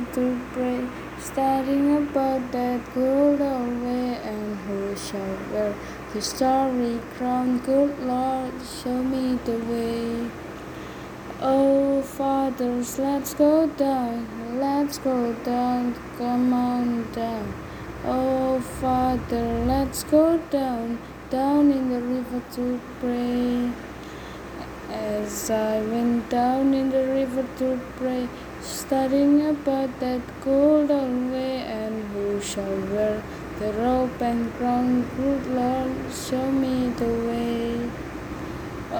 to pray, studying about that golden way, and who shall wear the starry crown? Good Lord, show me the way. Oh, fathers, let's go down, let's go down, come on down. Oh, Father, let's go down, down in the river to pray. As I went down in the river to pray, studying about that golden way, and who shall wear the robe and crown? Good Lord, show me the way.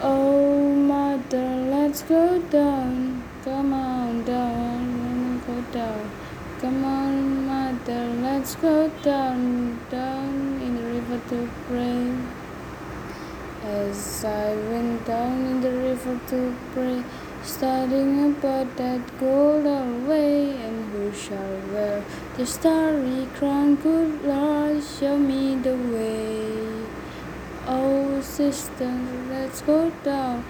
Oh, Mother, let's go down, come on down, go down. Come on, Mother, let's go down, down in the river to pray. As I went down in the river to pray, studying about that golden way, and who shall wear the starry crown? Good Lord, show me the way. Oh, sister, let's go down,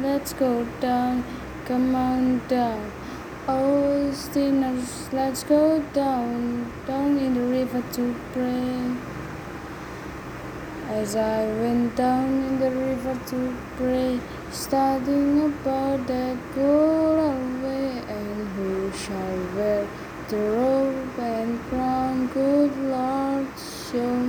let's go down, come on down. Oh, sinners, let's go down, down in the river to pray. As I went down in the river to pray, studying about that golden way, and who shall wear the robe and crown, good Lord, show